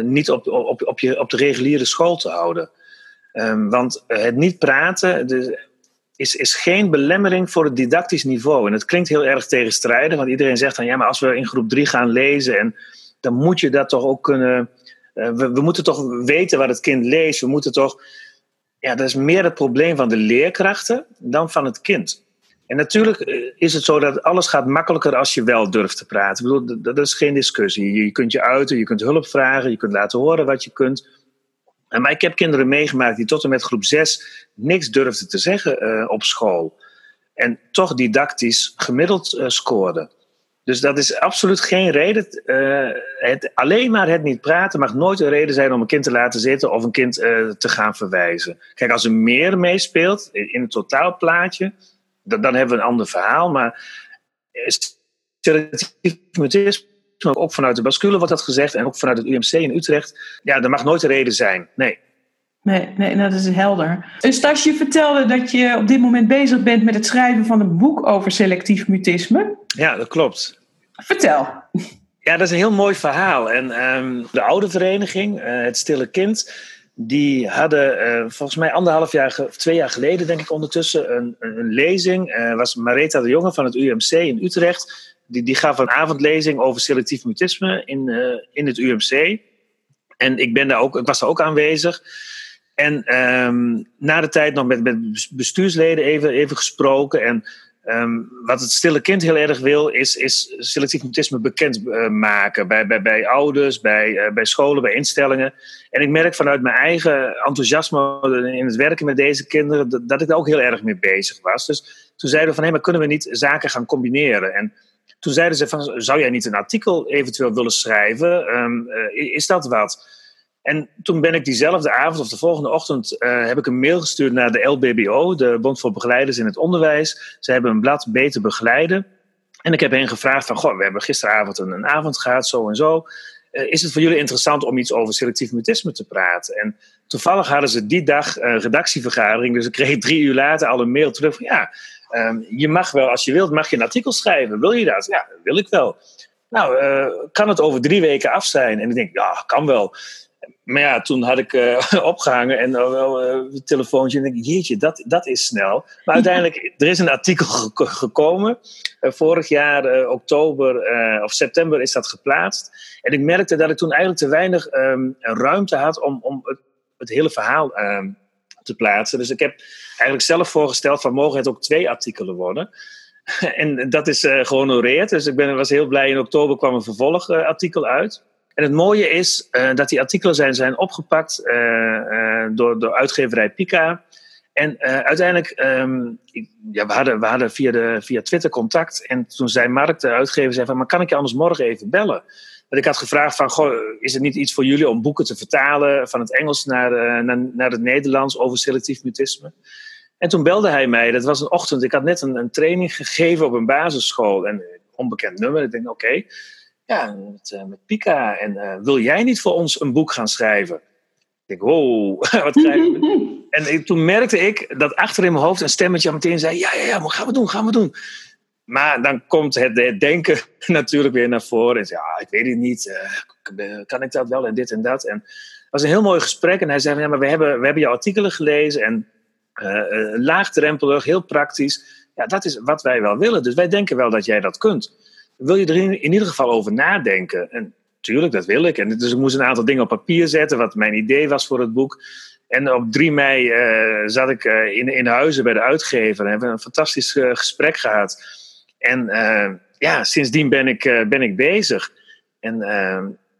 niet op, op, op, je, op de reguliere school te houden. Um, want het niet praten, de, is, is geen belemmering voor het didactisch niveau. En het klinkt heel erg tegenstrijdig, want iedereen zegt dan ja, maar als we in groep 3 gaan lezen, en, dan moet je dat toch ook kunnen. Uh, we, we, moeten toch weten wat het kind leest. We moeten toch. Ja, dat is meer het probleem van de leerkrachten dan van het kind. En natuurlijk is het zo dat alles gaat makkelijker als je wel durft te praten. Ik bedoel, dat is geen discussie. Je kunt je uiten, je kunt hulp vragen, je kunt laten horen wat je kunt. Maar ik heb kinderen meegemaakt die tot en met groep 6 niks durfden te zeggen op school. En toch didactisch gemiddeld scoorden. Dus dat is absoluut geen reden. Uh, het, alleen maar het niet praten mag nooit een reden zijn om een kind te laten zitten of een kind te gaan verwijzen. Kijk, als er meer meespeelt in het totaalplaatje, dan, dan hebben we een ander verhaal. Maar selectief ook vanuit de bascule wordt dat gezegd en ook vanuit het UMC in Utrecht. Ja, er mag nooit reden zijn. Nee. Nee, nee, dat is helder. Stas, je vertelde dat je op dit moment bezig bent met het schrijven van een boek over selectief mutisme. Ja, dat klopt. Vertel. Ja, dat is een heel mooi verhaal. En um, de oude vereniging, uh, Het Stille Kind, die hadden uh, volgens mij anderhalf jaar, twee jaar geleden, denk ik ondertussen, een, een lezing. Uh, was Mareta de Jonge van het UMC in Utrecht. Die, die gaf een avondlezing over selectief mutisme in, in het UMC. En ik, ben daar ook, ik was daar ook aanwezig. En um, na de tijd nog met, met bestuursleden even, even gesproken. En um, wat het stille kind heel erg wil, is, is selectief mutisme bekend uh, maken. Bij, bij, bij ouders, bij, uh, bij scholen, bij instellingen. En ik merk vanuit mijn eigen enthousiasme in het werken met deze kinderen, dat, ik daar ook heel erg mee bezig was. Dus toen zeiden we van, hé, maar kunnen we niet zaken gaan combineren? En toen zeiden ze van, zou jij niet een artikel eventueel willen schrijven? Um, uh, is dat wat? En toen ben ik diezelfde avond of de volgende ochtend uh, heb ik een mail gestuurd naar de LBBO, de Bond voor Begeleiders in het Onderwijs. Ze hebben een blad Beter Begeleiden. En ik heb hen gevraagd van, goh, we hebben gisteravond een, een avond gehad, zo en zo. Uh, is het voor jullie interessant om iets over selectief mutisme te praten? En toevallig hadden ze die dag een redactievergadering, dus ik kreeg drie uur later al een mail terug van, ja, um, je mag wel, als je wilt, mag je een artikel schrijven. Wil je dat? Ja, wil ik wel. Nou, uh, kan het over drie weken af zijn? En ik denk, ja, kan wel. Maar ja, toen had ik uh, [LAUGHS] opgehangen en uh, wel een uh, telefoontje. En denk jeetje, dat, dat is snel. Maar uiteindelijk, [LAUGHS] er is een artikel gekomen. vorig jaar, oktober of september, is dat geplaatst. En ik merkte dat ik toen eigenlijk te weinig um, ruimte had om, om het, het hele verhaal um, te plaatsen. Dus ik heb eigenlijk zelf voorgesteld van mogen het ook twee artikelen worden. [LAUGHS] en dat is gehonoreerd. Dus ik ben, was heel blij. In oktober kwam een vervolgartikel uit. En het mooie is uh, dat die artikelen zijn, zijn opgepakt uh, uh, door, door uitgeverij Pika. En uiteindelijk, um, ja, we hadden, we hadden via, de, via Twitter contact. En toen zei Mark, de uitgever, zei van, maar kan ik je anders morgen even bellen? Ik had gevraagd van, goh, is het niet iets voor jullie om boeken te vertalen van het Engels naar, naar, naar het Nederlands over selectief mutisme? En toen belde hij mij, dat was een ochtend, ik had net een, een training gegeven op een basisschool. En onbekend nummer, ik denk, oké. Okay. Ja, met, uh, met Pika. En uh, wil jij niet voor ons een boek gaan schrijven? Ik denk, wow, [LAUGHS] wat krijgen we? [LAUGHS] en ik, toen merkte ik dat achter in mijn hoofd een stemmetje meteen zei: Ja, ja, ja, maar gaan we doen, gaan we doen. Maar dan komt het, denken [LAUGHS] natuurlijk weer naar voren. En ja, ik weet het niet. Uh, kan ik dat wel en dit en dat? En het was een heel mooi gesprek. En hij zei: Ja, maar we hebben, we hebben jouw artikelen gelezen. En laagdrempelig, heel praktisch. Ja, dat is wat wij wel willen. Dus wij denken wel dat jij dat kunt wil je er in, in ieder geval over nadenken. En tuurlijk, dat wil ik. En dus ik moest een aantal dingen op papier zetten, wat mijn idee was voor het boek. En op 3 mei zat ik uh, in, in Huizen bij de uitgever en hebben een fantastisch gesprek gehad. En ja, sindsdien ben ik, ben ik bezig. En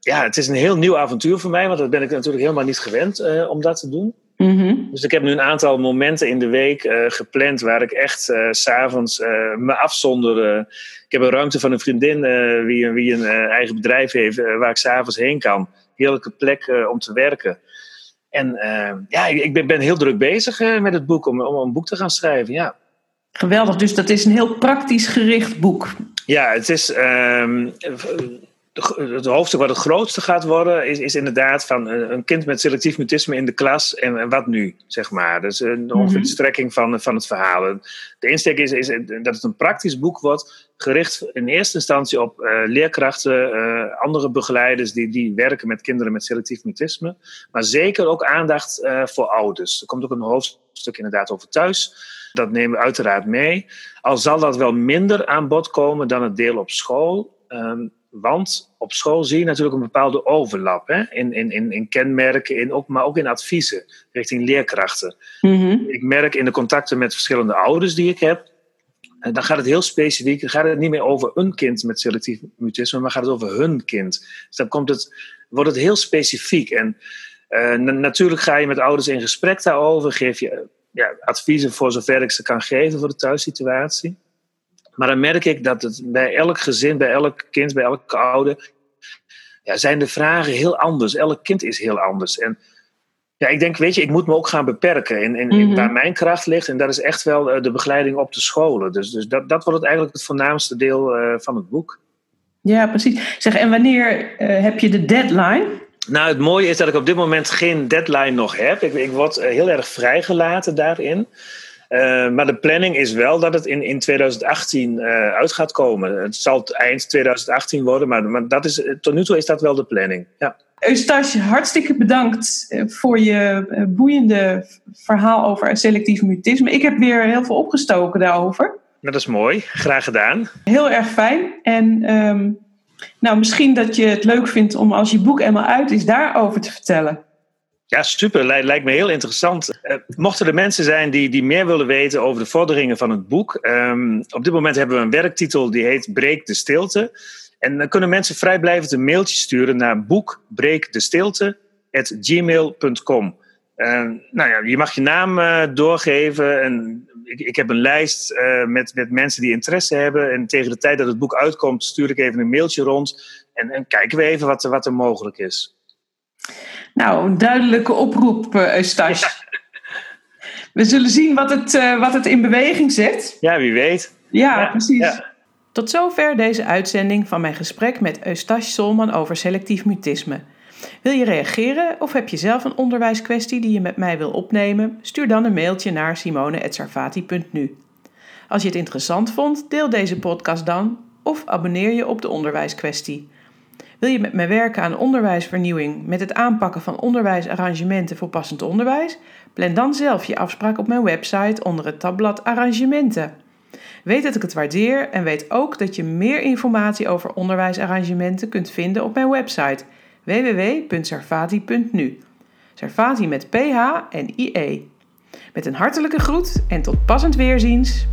ja, het is een heel nieuw avontuur voor mij, want dat ben ik natuurlijk helemaal niet gewend om dat te doen. Mm -hmm. Dus ik heb nu een aantal momenten in de week uh, gepland waar ik echt uh, s'avonds uh, me afzonder. ik heb een ruimte van een vriendin wie, wie een eigen bedrijf heeft, waar ik s'avonds heen kan. Heerlijke plek om te werken. En ja, ik ben, ben, heel druk bezig met het boek om, om een boek te gaan schrijven. Ja. Geweldig, dus dat is een heel praktisch gericht boek. Ja, het is. Um, het hoofdstuk wat het grootste gaat worden, is, is inderdaad van een kind met selectief mutisme in de klas en, en wat nu, zeg maar. Dus een, ongeveer de strekking van, van het verhaal. De insteek is, is dat het een praktisch boek wordt, gericht in eerste instantie op uh, leerkrachten, uh, andere begeleiders die, die werken met kinderen met selectief mutisme, maar zeker ook aandacht uh, voor ouders. Er komt ook een hoofdstuk inderdaad over thuis. Dat nemen we uiteraard mee. Al zal dat wel minder aan bod komen dan het deel op school. Um, want op school zie je natuurlijk een bepaalde overlap hè? In, in, in, in kenmerken, in ook, maar ook in adviezen richting leerkrachten. Mm -hmm. Ik merk in de contacten met verschillende ouders die ik heb, dan gaat het heel specifiek. Dan gaat het niet meer over een kind met selectief mutisme, maar gaat het over hun kind. Dus dan komt het, wordt het heel specifiek. En uh, natuurlijk ga je met ouders in gesprek daarover. Geef je ja, adviezen voor zover ik ze kan geven voor de thuissituatie. Maar dan merk ik dat het bij elk gezin, bij elk kind, bij elke ouder, ja, zijn de vragen heel anders. Elk kind is heel anders. En ja, ik denk, weet je, ik moet me ook gaan beperken in, in, in, mhm. waar mijn kracht ligt. En dat is echt wel eh, de begeleiding op de scholen. Dus, dus dat, dat wordt het eigenlijk het voornaamste deel uh, van het boek. Ja, precies. Zeg, en wanneer uh, heb je de deadline? Nou, het mooie is dat ik op dit moment geen deadline nog heb. Ik, ik word heel erg vrijgelaten daarin. Uh, maar de planning is wel dat het in, in 2018 uh, uit gaat komen. Het zal eind 2018 worden, maar, maar dat is, tot nu toe is dat wel de planning. Ja. Eustache, hartstikke bedankt eh, voor je eh, boeiende verhaal over selectief mutisme. Ik heb weer heel veel opgestoken daarover. Dat is mooi, graag gedaan. Heel erg fijn. En um, nou, misschien dat je het leuk vindt om als je boek eenmaal uit is, daarover te vertellen. Ja, super. Lijkt me heel interessant. Uh, mochten er mensen zijn die, die meer willen weten over de vorderingen van het boek. Um, op dit moment hebben we een werktitel die heet Breek de Stilte. En dan kunnen mensen vrijblijvend een mailtje sturen naar boekbreekdestilte.gmail.com. Uh, nou ja, je mag je naam uh, doorgeven. En ik, ik, heb een lijst uh, met, met mensen die interesse hebben. En tegen de tijd dat het boek uitkomt, stuur ik even een mailtje rond. En, en kijken we even wat, wat er mogelijk is. Nou, een duidelijke oproep, Eustache. We zullen zien wat het, wat het in beweging zet. Ja, wie weet. Ja, ja precies. Ja. Tot zover deze uitzending van mijn gesprek met Eustache Solman over selectief mutisme. Wil je reageren of heb je zelf een onderwijskwestie die je met mij wil opnemen? Stuur dan een mailtje naar simone.sarfati.nu. Als je het interessant vond, deel deze podcast dan of abonneer je op de onderwijskwestie. Wil je met mij werken aan onderwijsvernieuwing met het aanpakken van onderwijsarrangementen voor passend onderwijs? Plan dan zelf je afspraak op mijn website onder het tabblad Arrangementen. Weet dat ik het waardeer en weet ook dat je meer informatie over onderwijsarrangementen kunt vinden op mijn website www.sarfati.nu. Sarfati met PH en IE. Met een hartelijke groet en tot passend weerziens.